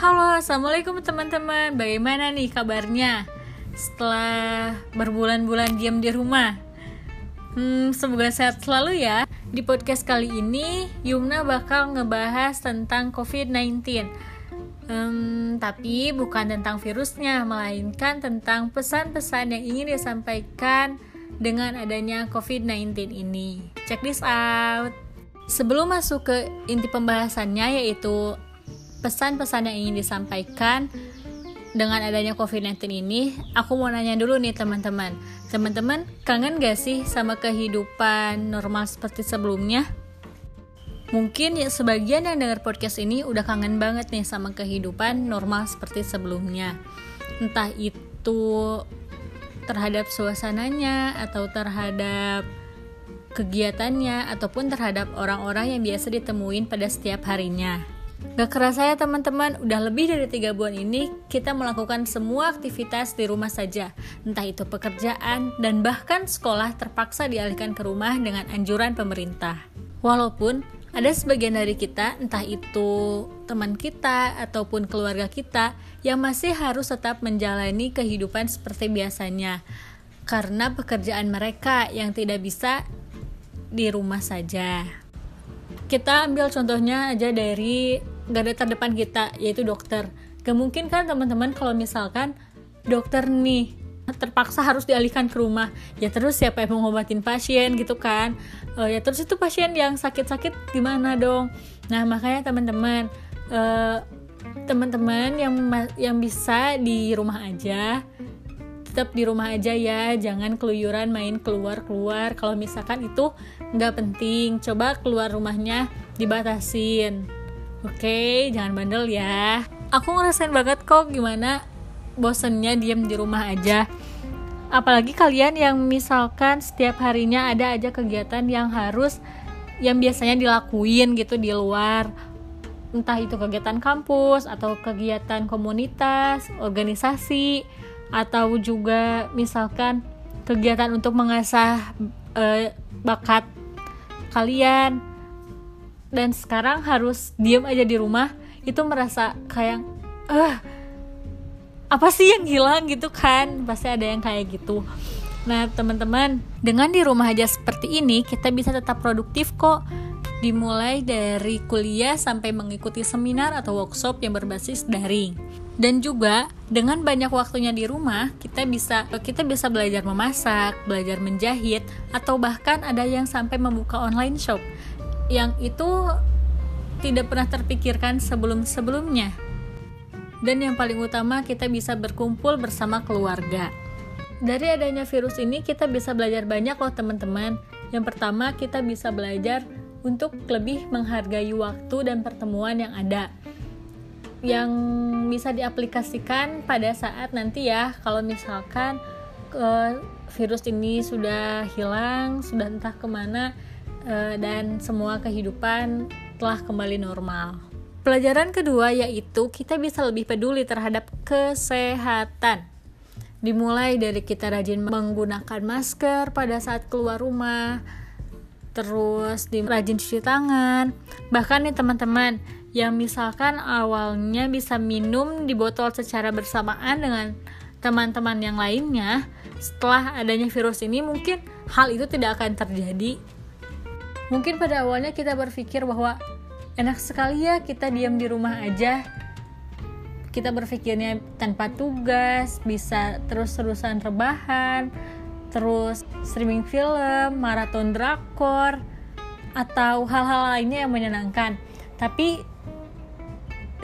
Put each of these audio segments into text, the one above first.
Halo, assalamualaikum teman-teman. Bagaimana nih kabarnya setelah berbulan-bulan diam di rumah? Hmm, semoga sehat selalu ya. Di podcast kali ini, Yumna bakal ngebahas tentang COVID-19. Hmm, tapi bukan tentang virusnya, melainkan tentang pesan-pesan yang ingin disampaikan dengan adanya COVID-19 ini. Check this out. Sebelum masuk ke inti pembahasannya yaitu pesan-pesan yang ingin disampaikan dengan adanya COVID-19 ini, aku mau nanya dulu nih teman-teman. Teman-teman, kangen gak sih sama kehidupan normal seperti sebelumnya? Mungkin ya sebagian yang dengar podcast ini udah kangen banget nih sama kehidupan normal seperti sebelumnya. Entah itu terhadap suasananya atau terhadap kegiatannya ataupun terhadap orang-orang yang biasa ditemuin pada setiap harinya. Gak kerasa ya teman-teman, udah lebih dari tiga bulan ini kita melakukan semua aktivitas di rumah saja. Entah itu pekerjaan dan bahkan sekolah terpaksa dialihkan ke rumah dengan anjuran pemerintah. Walaupun ada sebagian dari kita, entah itu teman kita ataupun keluarga kita, yang masih harus tetap menjalani kehidupan seperti biasanya. Karena pekerjaan mereka yang tidak bisa di rumah saja. Kita ambil contohnya aja dari garda terdepan kita, yaitu dokter. Gak kan teman-teman kalau misalkan dokter nih terpaksa harus dialihkan ke rumah. Ya terus siapa yang mau ngobatin pasien gitu kan? Uh, ya terus itu pasien yang sakit-sakit gimana dong? Nah makanya teman-teman uh, teman-teman yang yang bisa di rumah aja tetap di rumah aja ya. Jangan keluyuran main keluar keluar kalau misalkan itu nggak penting coba keluar rumahnya dibatasin. Oke jangan bandel ya. Aku ngerasain banget kok gimana bosennya diem di rumah aja. Apalagi kalian yang misalkan setiap harinya ada aja kegiatan yang harus yang biasanya dilakuin gitu di luar. Entah itu kegiatan kampus atau kegiatan komunitas organisasi atau juga misalkan kegiatan untuk mengasah uh, bakat kalian. Dan sekarang harus diem aja di rumah itu merasa kayak eh apa sih yang hilang? gitu kan. Pasti ada yang kayak gitu. Nah teman-teman dengan di rumah aja seperti ini kita bisa tetap produktif kok. Dimulai dari kuliah sampai mengikuti seminar atau workshop yang berbasis daring dan juga dengan banyak waktunya di rumah kita bisa kita bisa belajar memasak belajar menjahit atau bahkan ada yang sampai membuka online shop. Yang itu tidak pernah terpikirkan sebelum-sebelumnya dan yang paling utama kita bisa berkumpul bersama keluarga. Dari adanya virus ini kita bisa belajar banyak loh teman-teman. Yang pertama kita bisa belajar untuk lebih menghargai waktu dan pertemuan yang ada yang bisa diaplikasikan pada saat nanti ya. Kalau misalkan uh, virus ini sudah hilang sudah entah ke mana uh, dan semua kehidupan telah kembali normal. Pelajaran kedua yaitu kita bisa lebih peduli terhadap kesehatan. Dimulai dari kita rajin menggunakan masker pada saat keluar rumah terus rajin cuci tangan. Bahkan nih teman-teman yang misalkan awalnya bisa minum di botol secara bersamaan dengan teman-teman yang lainnya, setelah adanya virus ini mungkin hal itu tidak akan terjadi. Mungkin pada awalnya kita berpikir bahwa enak sekali ya kita diam di rumah aja. Kita berpikirnya tanpa tugas, bisa terus-terusan rebahan, terus streaming film, maraton drakor, atau hal-hal lainnya yang menyenangkan. Tapi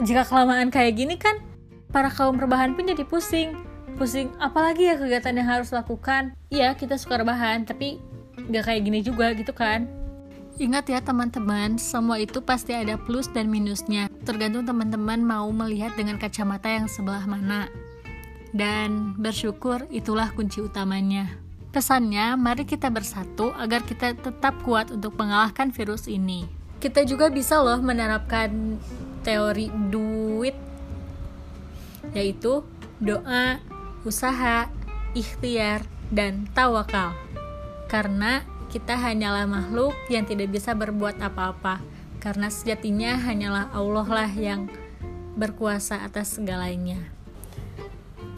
jika kelamaan kayak gini kan para kaum rebahan pun jadi pusing pusing apalagi ya kegiatan yang harus lakukan iya kita suka rebahan tapi gak kayak gini juga gitu kan Ingat ya teman-teman, semua itu pasti ada plus dan minusnya. Tergantung teman-teman mau melihat dengan kacamata yang sebelah mana. Dan bersyukur itulah kunci utamanya. Pesannya, mari kita bersatu agar kita tetap kuat untuk mengalahkan virus ini. Kita juga bisa loh menerapkan teori duit yaitu doa, usaha, ikhtiar, dan tawakal. Karena kita hanyalah makhluk yang tidak bisa berbuat apa-apa. Karena sejatinya hanyalah Allah lah yang berkuasa atas segalanya.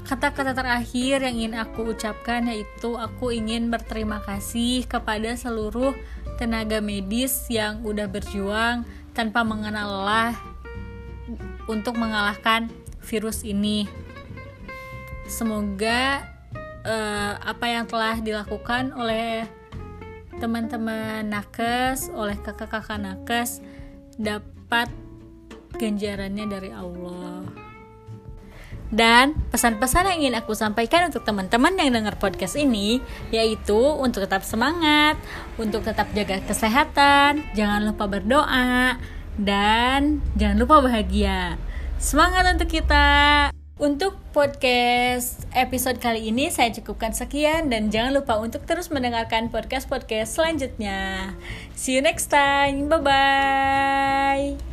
Kata-kata terakhir yang ingin aku ucapkan yaitu aku ingin berterima kasih kepada seluruh tenaga medis yang udah berjuang tanpa mengenal lelah untuk mengalahkan virus ini. Semoga uh, apa yang telah dilakukan oleh teman-teman nakes, oleh kakak-kakak nakes dapat ganjarannya dari Allah. Dan pesan-pesan yang ingin aku sampaikan untuk teman-teman yang dengar podcast ini yaitu untuk tetap semangat, untuk tetap jaga kesehatan, jangan lupa berdoa, dan jangan lupa bahagia. Semangat untuk kita! Untuk podcast episode kali ini saya cukupkan sekian dan jangan lupa untuk terus mendengarkan podcast-podcast selanjutnya. See you next time. Bye bye.